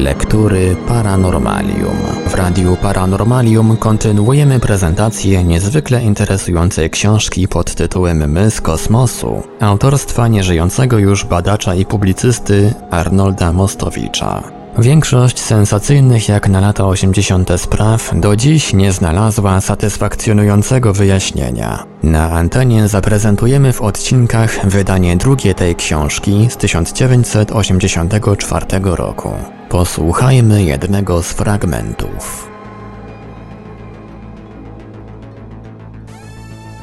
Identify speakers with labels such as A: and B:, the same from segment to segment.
A: Lektury Paranormalium. W Radiu Paranormalium kontynuujemy prezentację niezwykle interesującej książki pod tytułem My z kosmosu, autorstwa nieżyjącego już badacza i publicysty Arnolda Mostowicza. Większość sensacyjnych jak na lata 80. spraw do dziś nie znalazła satysfakcjonującego wyjaśnienia. Na antenie zaprezentujemy w odcinkach wydanie drugie tej książki z 1984 roku. Posłuchajmy jednego z fragmentów.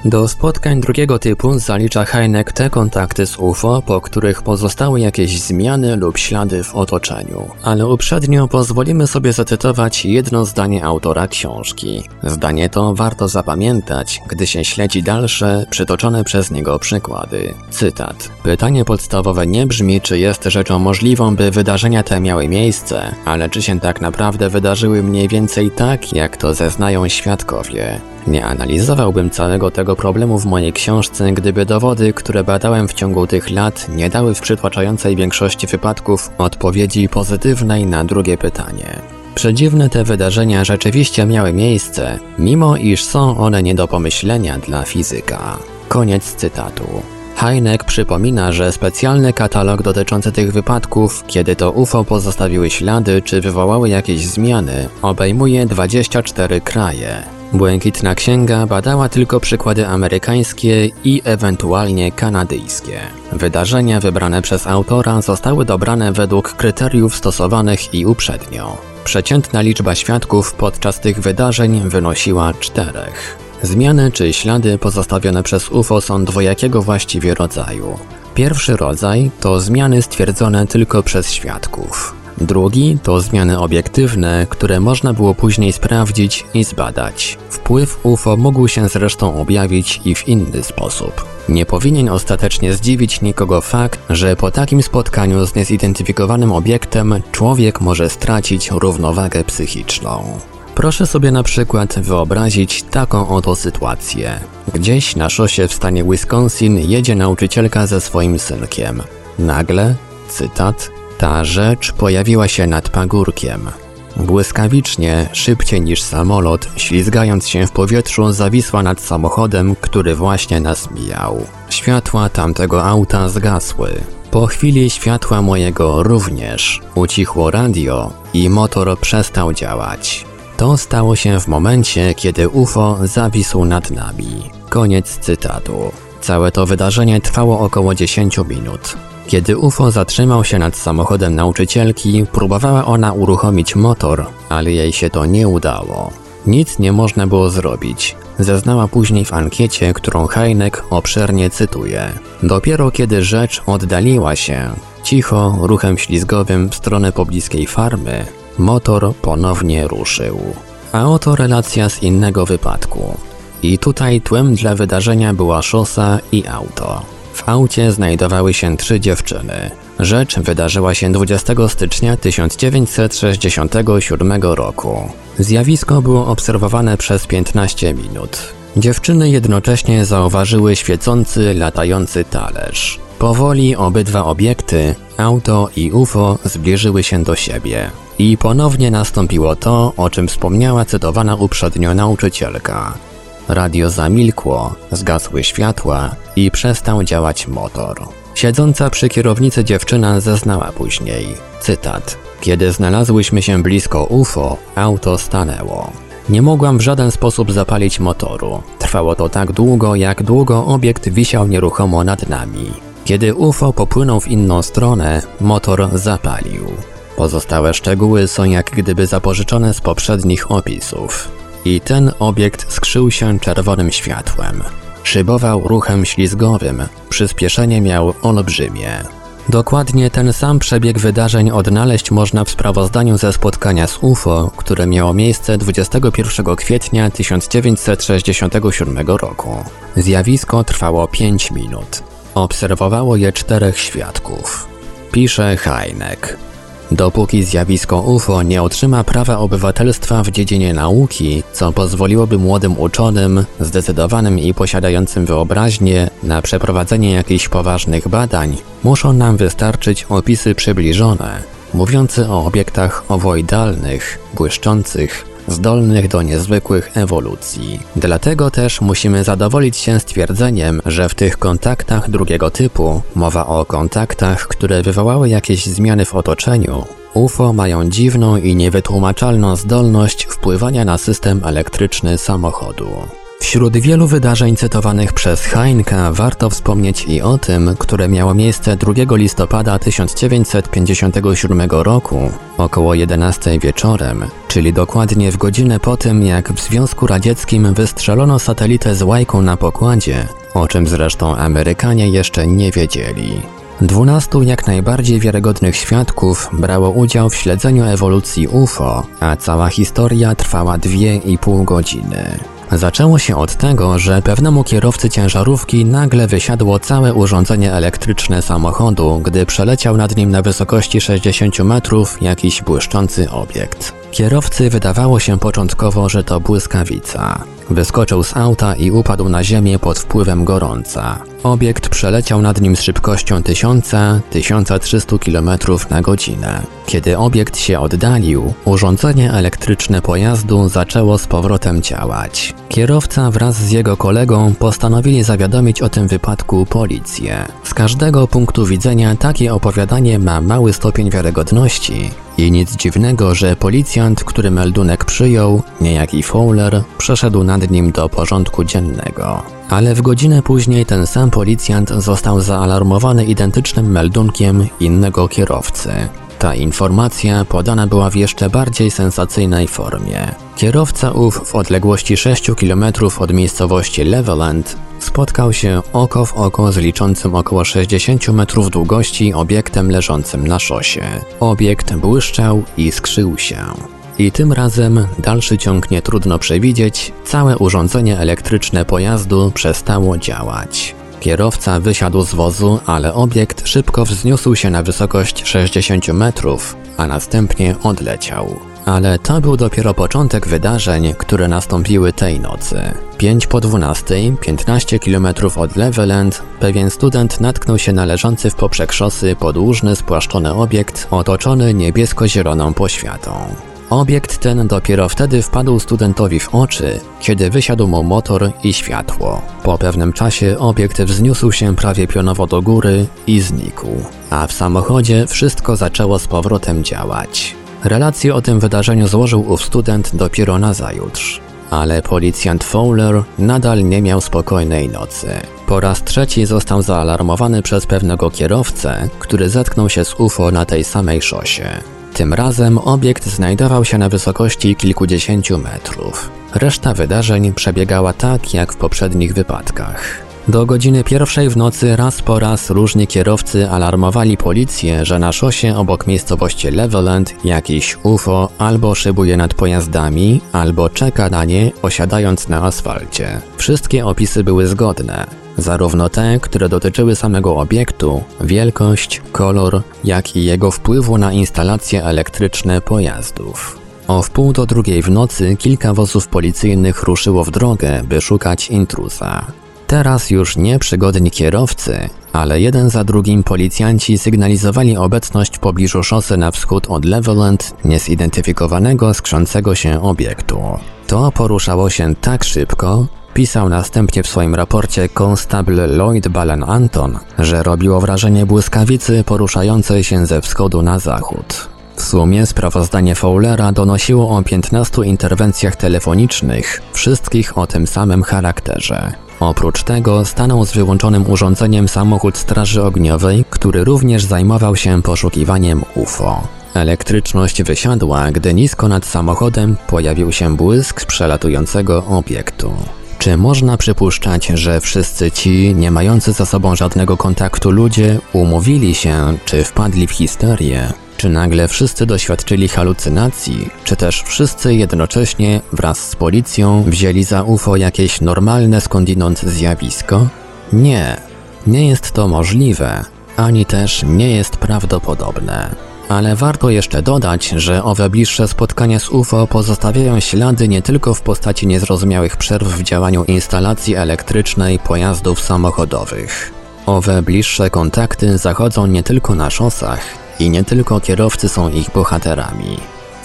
A: Do spotkań drugiego typu zalicza Heineck te kontakty z UFO, po których pozostały jakieś zmiany lub ślady w otoczeniu. Ale uprzednio pozwolimy sobie zacytować jedno zdanie autora książki. Zdanie to warto zapamiętać, gdy się śledzi dalsze, przytoczone przez niego przykłady. Cytat. Pytanie podstawowe nie brzmi, czy jest rzeczą możliwą, by wydarzenia te miały miejsce, ale czy się tak naprawdę wydarzyły mniej więcej tak, jak to zeznają świadkowie. Nie analizowałbym całego tego problemu w mojej książce, gdyby dowody, które badałem w ciągu tych lat, nie dały w przytłaczającej większości wypadków odpowiedzi pozytywnej na drugie pytanie. Przedziwne te wydarzenia rzeczywiście miały miejsce, mimo iż są one nie do pomyślenia dla fizyka. Koniec cytatu. Heineck przypomina, że specjalny katalog dotyczący tych wypadków, kiedy to UFO pozostawiły ślady czy wywołały jakieś zmiany, obejmuje 24 kraje. Błękitna Księga badała tylko przykłady amerykańskie i ewentualnie kanadyjskie. Wydarzenia wybrane przez autora zostały dobrane według kryteriów stosowanych i uprzednio. Przeciętna liczba świadków podczas tych wydarzeń wynosiła czterech. Zmiany czy ślady pozostawione przez UFO są dwojakiego właściwie rodzaju. Pierwszy rodzaj to zmiany stwierdzone tylko przez świadków. Drugi to zmiany obiektywne, które można było później sprawdzić i zbadać. Wpływ UFO mógł się zresztą objawić i w inny sposób. Nie powinien ostatecznie zdziwić nikogo fakt, że po takim spotkaniu z niezidentyfikowanym obiektem człowiek może stracić równowagę psychiczną. Proszę sobie na przykład wyobrazić taką oto sytuację. Gdzieś na szosie w stanie Wisconsin jedzie nauczycielka ze swoim synkiem. Nagle, cytat, ta rzecz pojawiła się nad pagórkiem. Błyskawicznie, szybciej niż samolot, ślizgając się w powietrzu, zawisła nad samochodem, który właśnie nas mijał. Światła tamtego auta zgasły. Po chwili światła mojego również. Ucichło radio i motor przestał działać. To stało się w momencie, kiedy UFO zawisł nad nami. Koniec cytatu. Całe to wydarzenie trwało około 10 minut. Kiedy UFO zatrzymał się nad samochodem nauczycielki, próbowała ona uruchomić motor, ale jej się to nie udało. Nic nie można było zrobić. Zeznała później w ankiecie, którą Heineck obszernie cytuje. Dopiero kiedy rzecz oddaliła się, cicho, ruchem ślizgowym w stronę pobliskiej farmy, motor ponownie ruszył. A oto relacja z innego wypadku. I tutaj tłem dla wydarzenia była szosa i auto. W aucie znajdowały się trzy dziewczyny. Rzecz wydarzyła się 20 stycznia 1967 roku. Zjawisko było obserwowane przez 15 minut. Dziewczyny jednocześnie zauważyły świecący, latający talerz. Powoli obydwa obiekty, auto i UFO, zbliżyły się do siebie. I ponownie nastąpiło to, o czym wspomniała cytowana uprzednio nauczycielka. Radio zamilkło, zgasły światła i przestał działać motor. Siedząca przy kierownicy dziewczyna zeznała później, cytat, Kiedy znalazłyśmy się blisko UFO, auto stanęło. Nie mogłam w żaden sposób zapalić motoru. Trwało to tak długo, jak długo obiekt wisiał nieruchomo nad nami. Kiedy UFO popłynął w inną stronę, motor zapalił. Pozostałe szczegóły są jak gdyby zapożyczone z poprzednich opisów. I ten obiekt skrzył się czerwonym światłem. Szybował ruchem ślizgowym, przyspieszenie miał olbrzymie. Dokładnie ten sam przebieg wydarzeń odnaleźć można w sprawozdaniu ze spotkania z UFO, które miało miejsce 21 kwietnia 1967 roku. Zjawisko trwało 5 minut. Obserwowało je czterech świadków. Pisze Heineck. Dopóki zjawisko UFO nie otrzyma prawa obywatelstwa w dziedzinie nauki, co pozwoliłoby młodym uczonym, zdecydowanym i posiadającym wyobraźnię na przeprowadzenie jakichś poważnych badań, muszą nam wystarczyć opisy przybliżone, mówiący o obiektach owoidalnych, błyszczących, zdolnych do niezwykłych ewolucji. Dlatego też musimy zadowolić się stwierdzeniem, że w tych kontaktach drugiego typu, mowa o kontaktach, które wywołały jakieś zmiany w otoczeniu, UFO mają dziwną i niewytłumaczalną zdolność wpływania na system elektryczny samochodu. Wśród wielu wydarzeń cytowanych przez Heinka warto wspomnieć i o tym, które miało miejsce 2 listopada 1957 roku, około 11 wieczorem, czyli dokładnie w godzinę po tym, jak w Związku Radzieckim wystrzelono satelitę z łajką na pokładzie, o czym zresztą Amerykanie jeszcze nie wiedzieli. Dwunastu jak najbardziej wiarygodnych świadków brało udział w śledzeniu ewolucji UFO, a cała historia trwała dwie i pół godziny. Zaczęło się od tego, że pewnemu kierowcy ciężarówki nagle wysiadło całe urządzenie elektryczne samochodu, gdy przeleciał nad nim na wysokości 60 metrów jakiś błyszczący obiekt. Kierowcy wydawało się początkowo, że to błyskawica. Wyskoczył z auta i upadł na ziemię pod wpływem gorąca. Obiekt przeleciał nad nim z szybkością 1000-1300 km na godzinę. Kiedy obiekt się oddalił, urządzenie elektryczne pojazdu zaczęło z powrotem działać. Kierowca wraz z jego kolegą postanowili zawiadomić o tym wypadku policję. Z każdego punktu widzenia takie opowiadanie ma mały stopień wiarygodności i nic dziwnego, że policjant, który meldunek przyjął, niejaki Fowler, przeszedł nad nim do porządku dziennego. Ale w godzinę później ten sam policjant został zaalarmowany identycznym meldunkiem innego kierowcy. Ta informacja podana była w jeszcze bardziej sensacyjnej formie. Kierowca ów w odległości 6 km od miejscowości Leveland spotkał się oko w oko z liczącym około 60 metrów długości obiektem leżącym na szosie. Obiekt błyszczał i skrzył się. I tym razem dalszy ciąg nie trudno przewidzieć, całe urządzenie elektryczne pojazdu przestało działać. Kierowca wysiadł z wozu, ale obiekt szybko wzniósł się na wysokość 60 metrów, a następnie odleciał. Ale to był dopiero początek wydarzeń, które nastąpiły tej nocy. 5 po 12, 15 km od Leveland, pewien student natknął się na leżący w poprzek szosy podłużny spłaszczony obiekt otoczony niebiesko-zieloną poświatą. Obiekt ten dopiero wtedy wpadł studentowi w oczy, kiedy wysiadł mu motor i światło. Po pewnym czasie obiekt wzniósł się prawie pionowo do góry i znikł, a w samochodzie wszystko zaczęło z powrotem działać. Relację o tym wydarzeniu złożył ów student dopiero na zajutrz. Ale policjant Fowler nadal nie miał spokojnej nocy. Po raz trzeci został zaalarmowany przez pewnego kierowcę, który zetknął się z UFO na tej samej szosie. Tym razem obiekt znajdował się na wysokości kilkudziesięciu metrów. Reszta wydarzeń przebiegała tak jak w poprzednich wypadkach. Do godziny pierwszej w nocy raz po raz różni kierowcy alarmowali policję, że na szosie obok miejscowości Leveland jakiś UFO albo szybuje nad pojazdami, albo czeka na nie, osiadając na asfalcie. Wszystkie opisy były zgodne. Zarówno te, które dotyczyły samego obiektu, wielkość, kolor, jak i jego wpływu na instalacje elektryczne pojazdów. O wpół do drugiej w nocy kilka wozów policyjnych ruszyło w drogę, by szukać intruza. Teraz już nie przygodni kierowcy, ale jeden za drugim policjanci sygnalizowali obecność w pobliżu szosy na wschód od Leveland niezidentyfikowanego skrzącego się obiektu. To poruszało się tak szybko, pisał następnie w swoim raporcie konstable Lloyd Ballen Anton, że robiło wrażenie błyskawicy poruszającej się ze wschodu na zachód. W sumie sprawozdanie Fowlera donosiło o 15 interwencjach telefonicznych, wszystkich o tym samym charakterze. Oprócz tego stanął z wyłączonym urządzeniem samochód Straży Ogniowej, który również zajmował się poszukiwaniem UFO. Elektryczność wysiadła, gdy nisko nad samochodem pojawił się błysk przelatującego obiektu. Czy można przypuszczać, że wszyscy ci, nie mający za sobą żadnego kontaktu ludzie, umówili się, czy wpadli w histerię? Czy nagle wszyscy doświadczyli halucynacji, czy też wszyscy jednocześnie wraz z policją wzięli za UFO jakieś normalne skądinąd zjawisko? Nie, nie jest to możliwe, ani też nie jest prawdopodobne. Ale warto jeszcze dodać, że owe bliższe spotkania z UFO pozostawiają ślady nie tylko w postaci niezrozumiałych przerw w działaniu instalacji elektrycznej pojazdów samochodowych. Owe bliższe kontakty zachodzą nie tylko na szosach, i nie tylko kierowcy są ich bohaterami.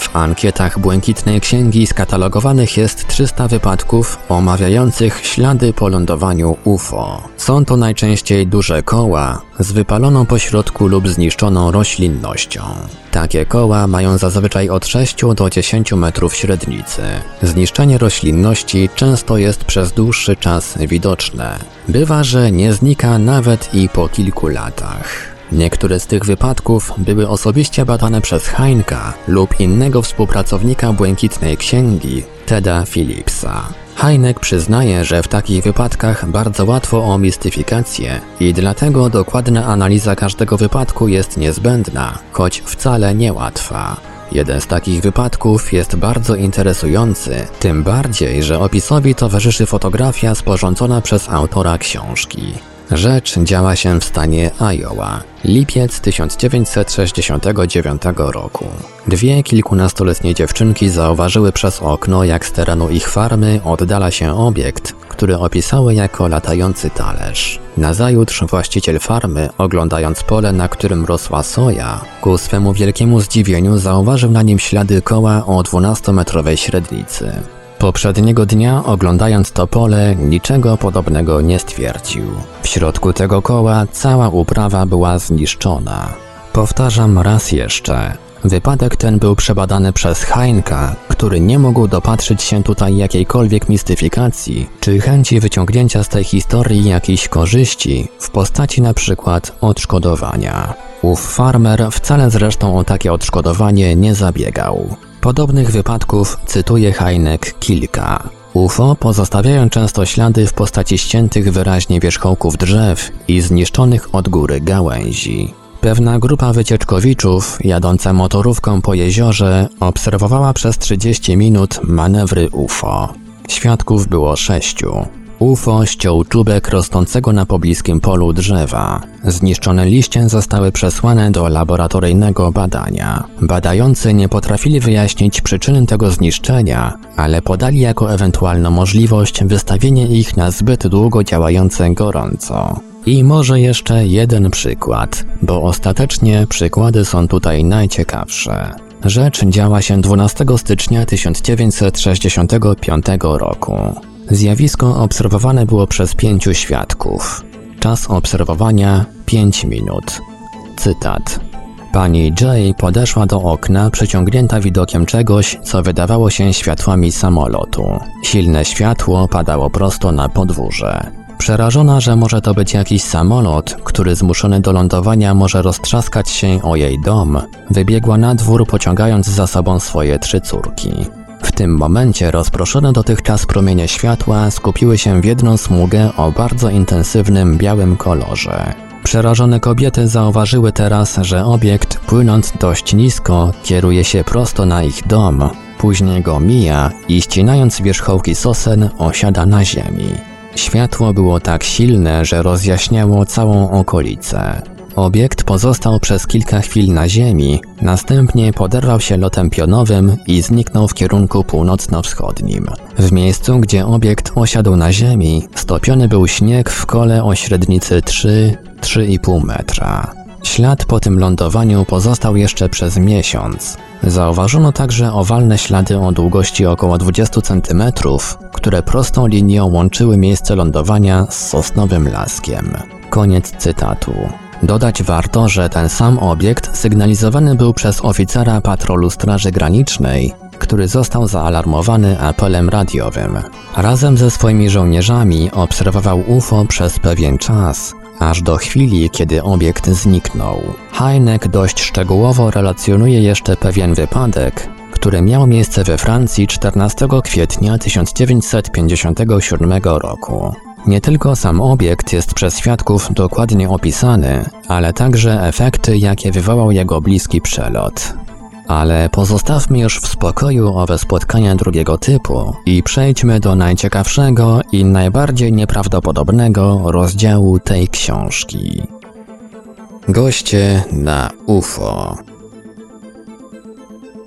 A: W ankietach Błękitnej Księgi skatalogowanych jest 300 wypadków omawiających ślady po lądowaniu UFO. Są to najczęściej duże koła z wypaloną pośrodku lub zniszczoną roślinnością. Takie koła mają zazwyczaj od 6 do 10 metrów średnicy. Zniszczenie roślinności często jest przez dłuższy czas widoczne. Bywa, że nie znika nawet i po kilku latach. Niektóre z tych wypadków były osobiście badane przez Heinka lub innego współpracownika Błękitnej Księgi, Teda Philipsa. Heinek przyznaje, że w takich wypadkach bardzo łatwo o mistyfikację i dlatego dokładna analiza każdego wypadku jest niezbędna, choć wcale niełatwa. Jeden z takich wypadków jest bardzo interesujący, tym bardziej, że opisowi towarzyszy fotografia sporządzona przez autora książki. Rzecz działa się w stanie Iowa. Lipiec 1969 roku. Dwie kilkunastoletnie dziewczynki zauważyły przez okno, jak z terenu ich farmy oddala się obiekt, który opisały jako latający talerz. Nazajutrz właściciel farmy, oglądając pole, na którym rosła soja, ku swemu wielkiemu zdziwieniu zauważył na nim ślady koła o 12-metrowej średnicy. Poprzedniego dnia, oglądając to pole, niczego podobnego nie stwierdził. W środku tego koła cała uprawa była zniszczona. Powtarzam raz jeszcze. Wypadek ten był przebadany przez Heinka, który nie mógł dopatrzyć się tutaj jakiejkolwiek mistyfikacji, czy chęci wyciągnięcia z tej historii jakiejś korzyści w postaci na przykład odszkodowania. Ów farmer wcale zresztą o takie odszkodowanie nie zabiegał. Podobnych wypadków cytuje Heinek kilka. UFO pozostawiają często ślady w postaci ściętych wyraźnie wierzchołków drzew i zniszczonych od góry gałęzi. Pewna grupa wycieczkowiczów, jadąca motorówką po jeziorze, obserwowała przez 30 minut manewry UFO. Świadków było sześciu. UFO ściął czubek rosnącego na pobliskim polu drzewa. Zniszczone liście zostały przesłane do laboratoryjnego badania. Badający nie potrafili wyjaśnić przyczyny tego zniszczenia, ale podali jako ewentualną możliwość wystawienie ich na zbyt długo działające gorąco. I może jeszcze jeden przykład, bo ostatecznie przykłady są tutaj najciekawsze. Rzecz działa się 12 stycznia 1965 roku. Zjawisko obserwowane było przez pięciu świadków. Czas obserwowania 5 minut. Cytat. Pani Jay podeszła do okna, przyciągnięta widokiem czegoś, co wydawało się światłami samolotu. Silne światło padało prosto na podwórze. Przerażona, że może to być jakiś samolot, który zmuszony do lądowania może roztrzaskać się o jej dom, wybiegła na dwór pociągając za sobą swoje trzy córki. W tym momencie rozproszone dotychczas promienie światła skupiły się w jedną smugę o bardzo intensywnym białym kolorze. Przerażone kobiety zauważyły teraz, że obiekt, płynąc dość nisko, kieruje się prosto na ich dom, później go mija i ścinając wierzchołki sosen osiada na ziemi. Światło było tak silne, że rozjaśniało całą okolicę. Obiekt pozostał przez kilka chwil na ziemi, następnie poderwał się lotem pionowym i zniknął w kierunku północno-wschodnim. W miejscu, gdzie obiekt osiadł na ziemi, stopiony był śnieg w kole o średnicy 3-3,5 metra. Ślad po tym lądowaniu pozostał jeszcze przez miesiąc. Zauważono także owalne ślady o długości około 20 cm, które prostą linią łączyły miejsce lądowania z sosnowym laskiem. Koniec cytatu. Dodać warto, że ten sam obiekt sygnalizowany był przez oficera patrolu Straży Granicznej, który został zaalarmowany apelem radiowym. Razem ze swoimi żołnierzami obserwował UFO przez pewien czas, aż do chwili, kiedy obiekt zniknął. Heineck dość szczegółowo relacjonuje jeszcze pewien wypadek, który miał miejsce we Francji 14 kwietnia 1957 roku. Nie tylko sam obiekt jest przez świadków dokładnie opisany, ale także efekty, jakie wywołał jego bliski przelot. Ale pozostawmy już w spokoju owe spotkania drugiego typu i przejdźmy do najciekawszego i najbardziej nieprawdopodobnego rozdziału tej książki. Goście na UFO.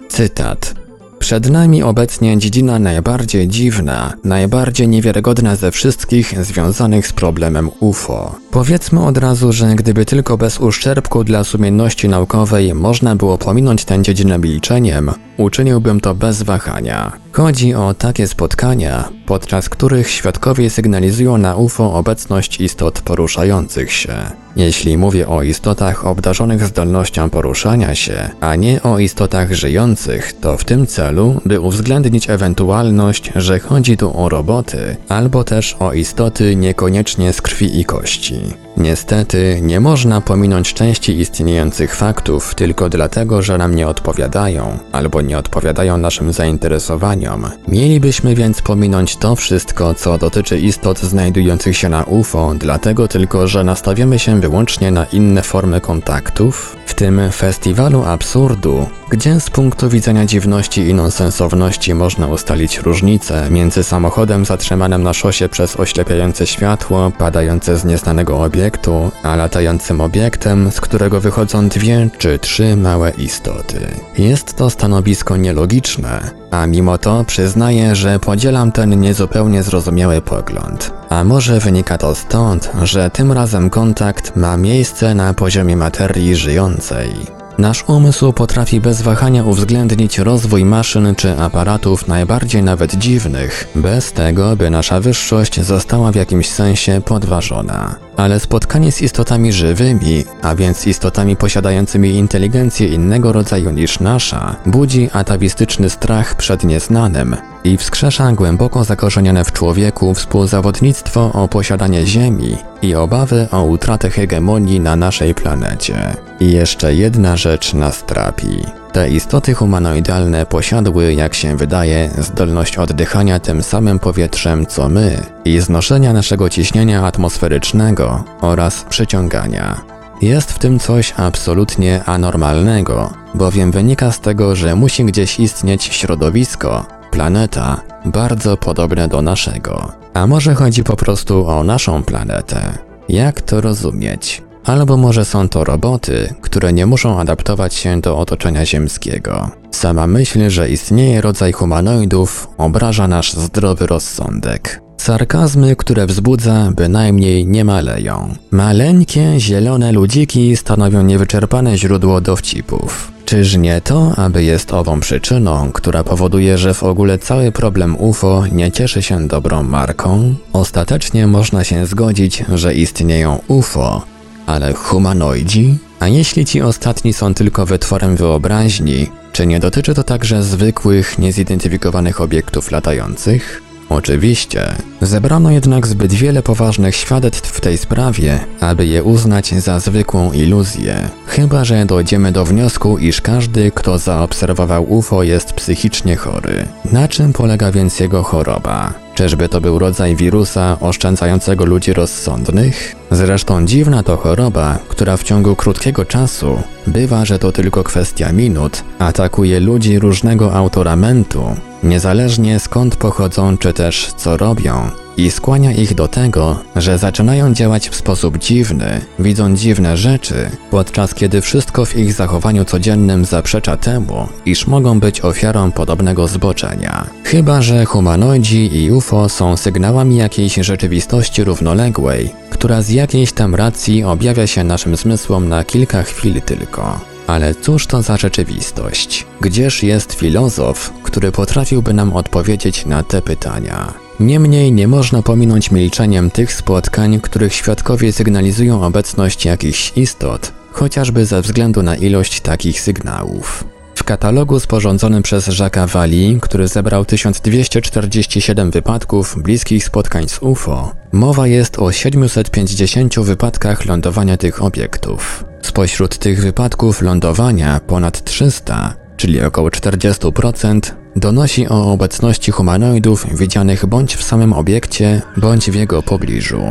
A: Cytat. Przed nami obecnie dziedzina najbardziej dziwna, najbardziej niewiarygodna ze wszystkich związanych z problemem UFO. Powiedzmy od razu, że gdyby tylko bez uszczerbku dla sumienności naukowej można było pominąć tę dziedzinę milczeniem, uczyniłbym to bez wahania. Chodzi o takie spotkania, podczas których świadkowie sygnalizują na UFO obecność istot poruszających się. Jeśli mówię o istotach obdarzonych zdolnością poruszania się, a nie o istotach żyjących, to w tym celu, by uwzględnić ewentualność, że chodzi tu o roboty, albo też o istoty niekoniecznie z krwi i kości. Niestety, nie można pominąć części istniejących faktów tylko dlatego, że nam nie odpowiadają, albo nie odpowiadają naszym zainteresowaniom. Mielibyśmy więc pominąć to wszystko, co dotyczy istot znajdujących się na UFO, dlatego tylko, że nastawiamy się wyłącznie na inne formy kontaktów? W tym festiwalu absurdu, gdzie z punktu widzenia dziwności i nonsensowności można ustalić różnicę między samochodem zatrzymanym na szosie przez oślepiające światło padające z nieznanego obiektu, a latającym obiektem, z którego wychodzą dwie czy trzy małe istoty. Jest to stanowisko nielogiczne, a mimo to przyznaję, że podzielam ten niezupełnie zrozumiały pogląd. A może wynika to stąd, że tym razem kontakt ma miejsce na poziomie materii żyjącej. Nasz umysł potrafi bez wahania uwzględnić rozwój maszyn czy aparatów najbardziej nawet dziwnych, bez tego, by nasza wyższość została w jakimś sensie podważona. Ale spotkanie z istotami żywymi, a więc istotami posiadającymi inteligencję innego rodzaju niż nasza, budzi atawistyczny strach przed nieznanym i wskrzesza głęboko zakorzenione w człowieku współzawodnictwo o posiadanie Ziemi i obawy o utratę hegemonii na naszej planecie. I jeszcze jedna rzecz nas trapi. Te istoty humanoidalne posiadły, jak się wydaje, zdolność oddychania tym samym powietrzem co my i znoszenia naszego ciśnienia atmosferycznego oraz przyciągania. Jest w tym coś absolutnie anormalnego, bowiem wynika z tego, że musi gdzieś istnieć środowisko, planeta, bardzo podobne do naszego. A może chodzi po prostu o naszą planetę? Jak to rozumieć? Albo może są to roboty, które nie muszą adaptować się do otoczenia ziemskiego. Sama myśl, że istnieje rodzaj humanoidów, obraża nasz zdrowy rozsądek. Sarkazmy, które wzbudza, bynajmniej nie maleją. Maleńkie, zielone ludziki stanowią niewyczerpane źródło dowcipów. Czyż nie to, aby jest ową przyczyną, która powoduje, że w ogóle cały problem UFO nie cieszy się dobrą marką? Ostatecznie można się zgodzić, że istnieją UFO, ale humanoidzi? A jeśli ci ostatni są tylko wytworem wyobraźni, czy nie dotyczy to także zwykłych, niezidentyfikowanych obiektów latających? Oczywiście. Zebrano jednak zbyt wiele poważnych świadectw w tej sprawie, aby je uznać za zwykłą iluzję. Chyba, że dojdziemy do wniosku, iż każdy, kto zaobserwował UFO jest psychicznie chory. Na czym polega więc jego choroba? Czyżby to był rodzaj wirusa oszczędzającego ludzi rozsądnych? Zresztą dziwna to choroba, która w ciągu krótkiego czasu, bywa, że to tylko kwestia minut, atakuje ludzi różnego autoramentu, niezależnie skąd pochodzą czy też co robią, i skłania ich do tego, że zaczynają działać w sposób dziwny, widzą dziwne rzeczy, podczas kiedy wszystko w ich zachowaniu codziennym zaprzecza temu, iż mogą być ofiarą podobnego zboczenia. Chyba, że humanoidzi i UFO są sygnałami jakiejś rzeczywistości równoległej, która z jakiejś tam racji objawia się naszym zmysłom na kilka chwil tylko. Ale cóż to za rzeczywistość? Gdzież jest filozof, który potrafiłby nam odpowiedzieć na te pytania? Niemniej nie można pominąć milczeniem tych spotkań, których świadkowie sygnalizują obecność jakichś istot, chociażby ze względu na ilość takich sygnałów. W katalogu sporządzonym przez Jacques'a Wali, który zebrał 1247 wypadków bliskich spotkań z UFO, mowa jest o 750 wypadkach lądowania tych obiektów. Spośród tych wypadków lądowania ponad 300, czyli około 40%, donosi o obecności humanoidów widzianych bądź w samym obiekcie, bądź w jego pobliżu.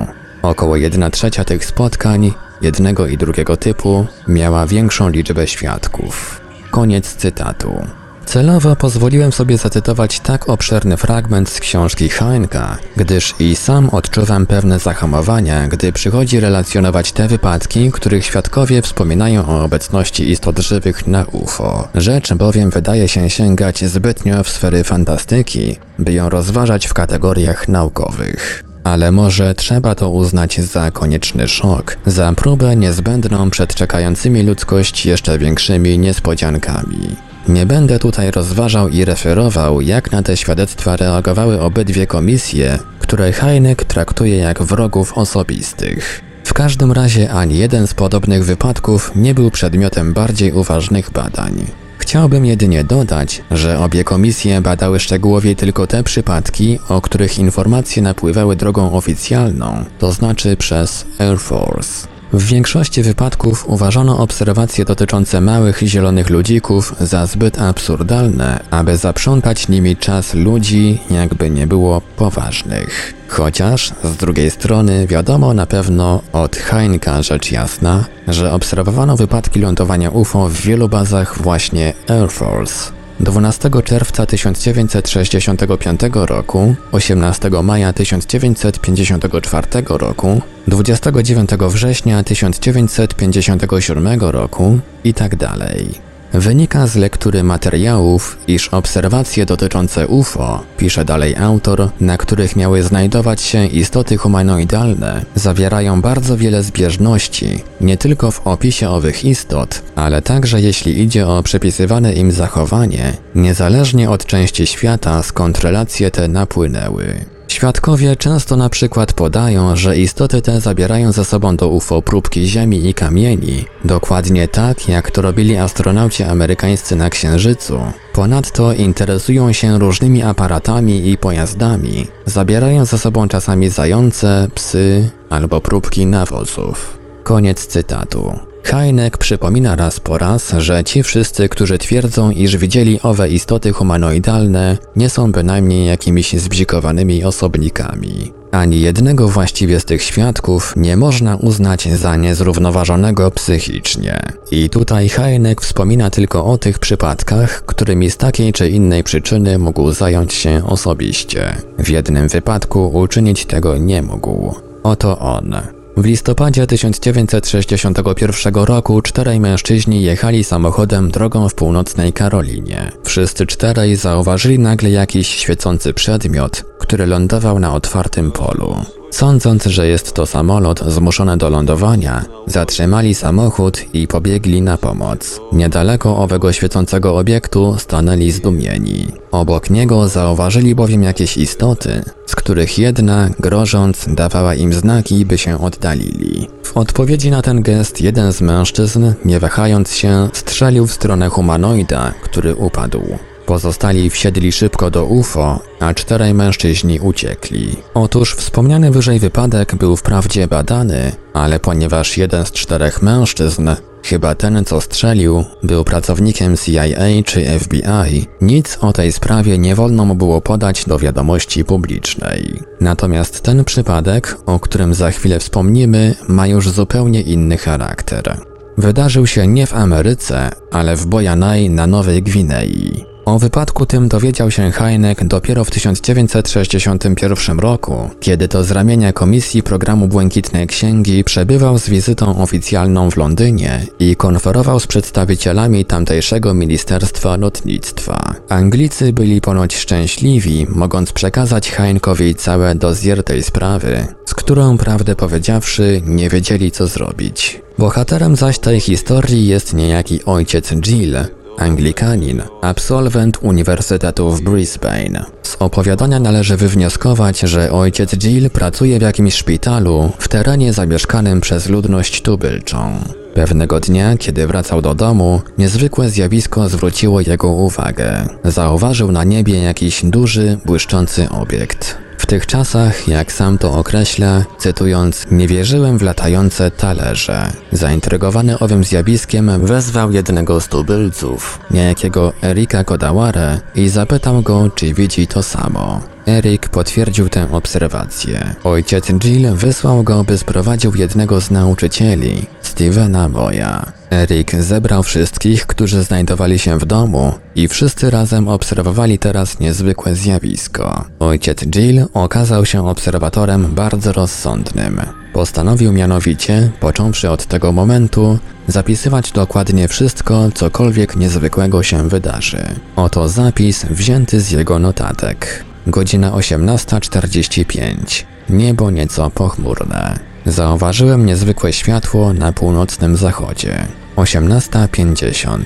A: Około 1 trzecia tych spotkań, jednego i drugiego typu, miała większą liczbę świadków. Koniec cytatu. Celowo pozwoliłem sobie zacytować tak obszerny fragment z książki Heinka, gdyż i sam odczuwam pewne zahamowania, gdy przychodzi relacjonować te wypadki, których świadkowie wspominają o obecności istot żywych na UFO. Rzecz bowiem wydaje się sięgać zbytnio w sfery fantastyki, by ją rozważać w kategoriach naukowych. Ale może trzeba to uznać za konieczny szok, za próbę niezbędną przed czekającymi ludzkość jeszcze większymi niespodziankami. Nie będę tutaj rozważał i referował, jak na te świadectwa reagowały obydwie komisje, które Heineck traktuje jak wrogów osobistych. W każdym razie ani jeden z podobnych wypadków nie był przedmiotem bardziej uważnych badań. Chciałbym jedynie dodać, że obie komisje badały szczegółowie tylko te przypadki, o których informacje napływały drogą oficjalną, to znaczy przez Air Force. W większości wypadków uważano obserwacje dotyczące małych zielonych ludzików za zbyt absurdalne, aby zaprzątać nimi czas ludzi, jakby nie było poważnych. Chociaż z drugiej strony wiadomo na pewno od Heinka rzecz jasna, że obserwowano wypadki lądowania UFO w wielu bazach właśnie Air Force. 12 czerwca 1965 roku, 18 maja 1954 roku, 29 września 1957 roku i tak dalej. Wynika z lektury materiałów, iż obserwacje dotyczące UFO, pisze dalej autor, na których miały znajdować się istoty humanoidalne, zawierają bardzo wiele zbieżności, nie tylko w opisie owych istot, ale także jeśli idzie o przypisywane im zachowanie, niezależnie od części świata skąd relacje te napłynęły. Świadkowie często na przykład podają, że istoty te zabierają ze sobą do UFO próbki ziemi i kamieni, dokładnie tak jak to robili astronauci amerykańscy na Księżycu. Ponadto interesują się różnymi aparatami i pojazdami, zabierają ze sobą czasami zające, psy albo próbki nawozów. Koniec cytatu. Heineck przypomina raz po raz, że ci wszyscy, którzy twierdzą, iż widzieli owe istoty humanoidalne, nie są bynajmniej jakimiś zbzikowanymi osobnikami. Ani jednego właściwie z tych świadków nie można uznać za niezrównoważonego psychicznie. I tutaj Heineck wspomina tylko o tych przypadkach, którymi z takiej czy innej przyczyny mógł zająć się osobiście. W jednym wypadku uczynić tego nie mógł. Oto on. W listopadzie 1961 roku czterej mężczyźni jechali samochodem drogą w północnej Karolinie. Wszyscy czterej zauważyli nagle jakiś świecący przedmiot, który lądował na otwartym polu. Sądząc, że jest to samolot zmuszony do lądowania, zatrzymali samochód i pobiegli na pomoc. Niedaleko owego świecącego obiektu stanęli zdumieni. Obok niego zauważyli bowiem jakieś istoty, z których jedna, grożąc, dawała im znaki, by się oddalili. W odpowiedzi na ten gest jeden z mężczyzn, nie wahając się, strzelił w stronę humanoida, który upadł. Pozostali wsiedli szybko do UFO, a czterej mężczyźni uciekli. Otóż wspomniany wyżej wypadek był wprawdzie badany, ale ponieważ jeden z czterech mężczyzn, chyba ten co strzelił, był pracownikiem CIA czy FBI, nic o tej sprawie nie wolno mu było podać do wiadomości publicznej. Natomiast ten przypadek, o którym za chwilę wspomnimy, ma już zupełnie inny charakter. Wydarzył się nie w Ameryce, ale w Bojanai na Nowej Gwinei. O wypadku tym dowiedział się Heineck dopiero w 1961 roku, kiedy to z ramienia Komisji Programu Błękitnej Księgi przebywał z wizytą oficjalną w Londynie i konferował z przedstawicielami tamtejszego Ministerstwa Lotnictwa. Anglicy byli ponoć szczęśliwi, mogąc przekazać Heinckowi całe dozjer tej sprawy, z którą prawdę powiedziawszy nie wiedzieli co zrobić. Bohaterem zaś tej historii jest niejaki ojciec Jill, Anglikanin, absolwent Uniwersytetu w Brisbane. Z opowiadania należy wywnioskować, że ojciec Jill pracuje w jakimś szpitalu w terenie zamieszkanym przez ludność tubylczą. Pewnego dnia, kiedy wracał do domu, niezwykłe zjawisko zwróciło jego uwagę. Zauważył na niebie jakiś duży, błyszczący obiekt. W tych czasach, jak sam to określa, cytując, nie wierzyłem w latające talerze. Zaintrygowany owym zjawiskiem wezwał jednego z tubylców, niejakiego Erika Kodawara i zapytał go, czy widzi to samo. Eric potwierdził tę obserwację. Ojciec Jill wysłał go, by sprowadził jednego z nauczycieli, Stevena Moya. Eric zebrał wszystkich, którzy znajdowali się w domu i wszyscy razem obserwowali teraz niezwykłe zjawisko. Ojciec Jill okazał się obserwatorem bardzo rozsądnym. Postanowił mianowicie, począwszy od tego momentu, zapisywać dokładnie wszystko, cokolwiek niezwykłego się wydarzy. Oto zapis wzięty z jego notatek. Godzina 18.45. Niebo nieco pochmurne. Zauważyłem niezwykłe światło na północnym zachodzie. 18.50.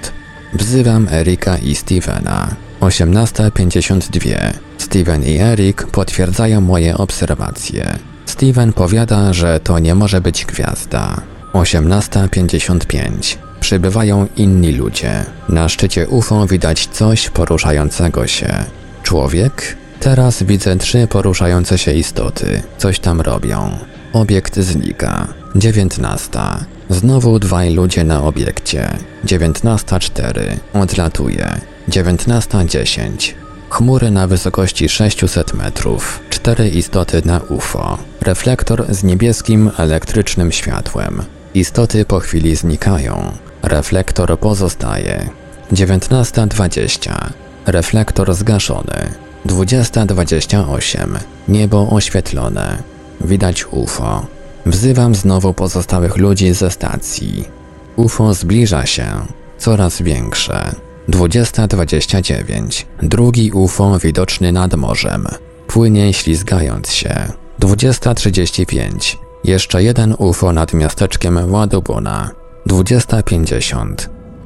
A: Wzywam Erika i Stevena. 18.52. Steven i Erik potwierdzają moje obserwacje. Steven powiada, że to nie może być gwiazda. 18.55. Przybywają inni ludzie. Na szczycie UFO widać coś poruszającego się. Człowiek? Teraz widzę trzy poruszające się istoty. Coś tam robią. Obiekt znika. 19. Znowu dwaj ludzie na obiekcie. 19.04. Odlatuje. 19.10. Chmury na wysokości 600 metrów. Cztery istoty na UFO. Reflektor z niebieskim elektrycznym światłem. Istoty po chwili znikają. Reflektor pozostaje. 19.20. Reflektor zgaszony. 20.28. Niebo oświetlone. Widać UFO. Wzywam znowu pozostałych ludzi ze stacji. UFO zbliża się. Coraz większe. 20.29. Drugi UFO widoczny nad morzem. Płynie ślizgając się. 20.35. Jeszcze jeden UFO nad miasteczkiem Ładubuna. 20.50.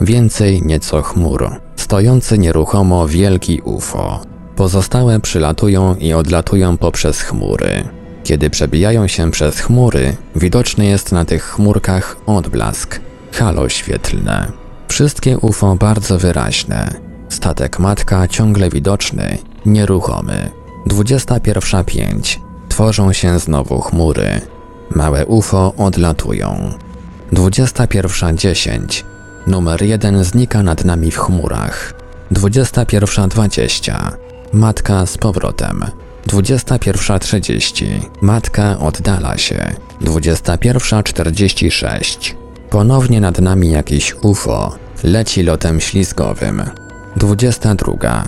A: Więcej nieco chmur. Stojący nieruchomo wielki UFO. Pozostałe przylatują i odlatują poprzez chmury. Kiedy przebijają się przez chmury, widoczny jest na tych chmurkach odblask, halo świetlne. Wszystkie UFO bardzo wyraźne. Statek matka ciągle widoczny, nieruchomy. 21.05. Tworzą się znowu chmury. Małe UFO odlatują. 21.10. Numer 1 znika nad nami w chmurach. 21.20. Matka z powrotem. 21.30. Matka oddala się. 21.46. Ponownie nad nami jakiś UFO. Leci lotem ślizgowym. 22.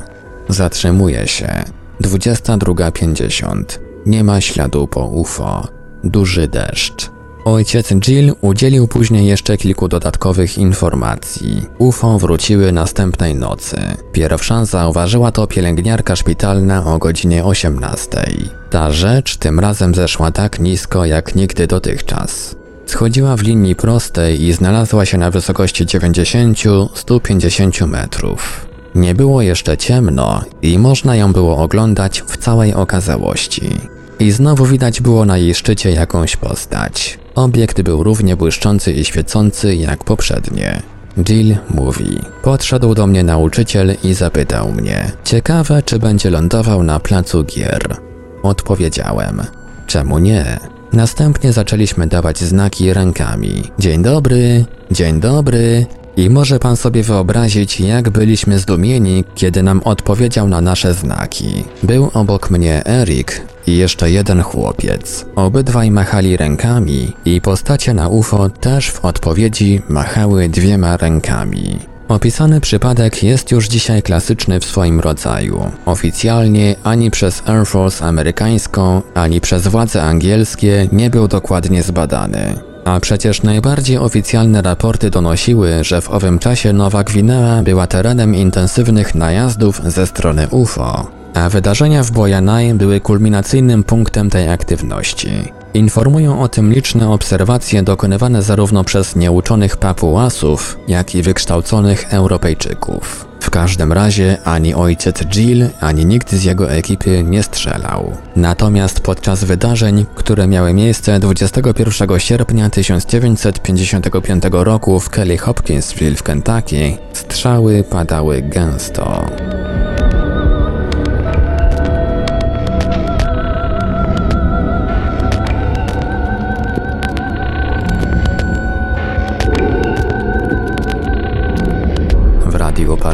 A: Zatrzymuje się. 22.50. Nie ma śladu po UFO. Duży deszcz. Ojciec Jill udzielił później jeszcze kilku dodatkowych informacji. UFO wróciły następnej nocy. Pierwsza zauważyła to pielęgniarka szpitalna o godzinie 18. Ta rzecz tym razem zeszła tak nisko jak nigdy dotychczas. Schodziła w linii prostej i znalazła się na wysokości 90-150 metrów. Nie było jeszcze ciemno i można ją było oglądać w całej okazałości. I znowu widać było na jej szczycie jakąś postać. Obiekt był równie błyszczący i świecący jak poprzednie. Jill mówi: Podszedł do mnie nauczyciel i zapytał mnie: Ciekawe, czy będzie lądował na placu gier. Odpowiedziałem: Czemu nie? Następnie zaczęliśmy dawać znaki rękami. Dzień dobry, dzień dobry. I może pan sobie wyobrazić, jak byliśmy zdumieni, kiedy nam odpowiedział na nasze znaki. Był obok mnie Erik i jeszcze jeden chłopiec. Obydwaj machali rękami i postacie na UFO też w odpowiedzi machały dwiema rękami. Opisany przypadek jest już dzisiaj klasyczny w swoim rodzaju. Oficjalnie ani przez Air Force amerykańską, ani przez władze angielskie nie był dokładnie zbadany. A przecież najbardziej oficjalne raporty donosiły, że w owym czasie Nowa Gwinea była terenem intensywnych najazdów ze strony UFO, a wydarzenia w Bojanaj były kulminacyjnym punktem tej aktywności. Informują o tym liczne obserwacje dokonywane zarówno przez nieuczonych papułasów, jak i wykształconych Europejczyków. W każdym razie ani ojciec Jill, ani nikt z jego ekipy nie strzelał. Natomiast podczas wydarzeń, które miały miejsce 21 sierpnia 1955 roku w Kelly Hopkinsville w Kentucky, strzały padały gęsto.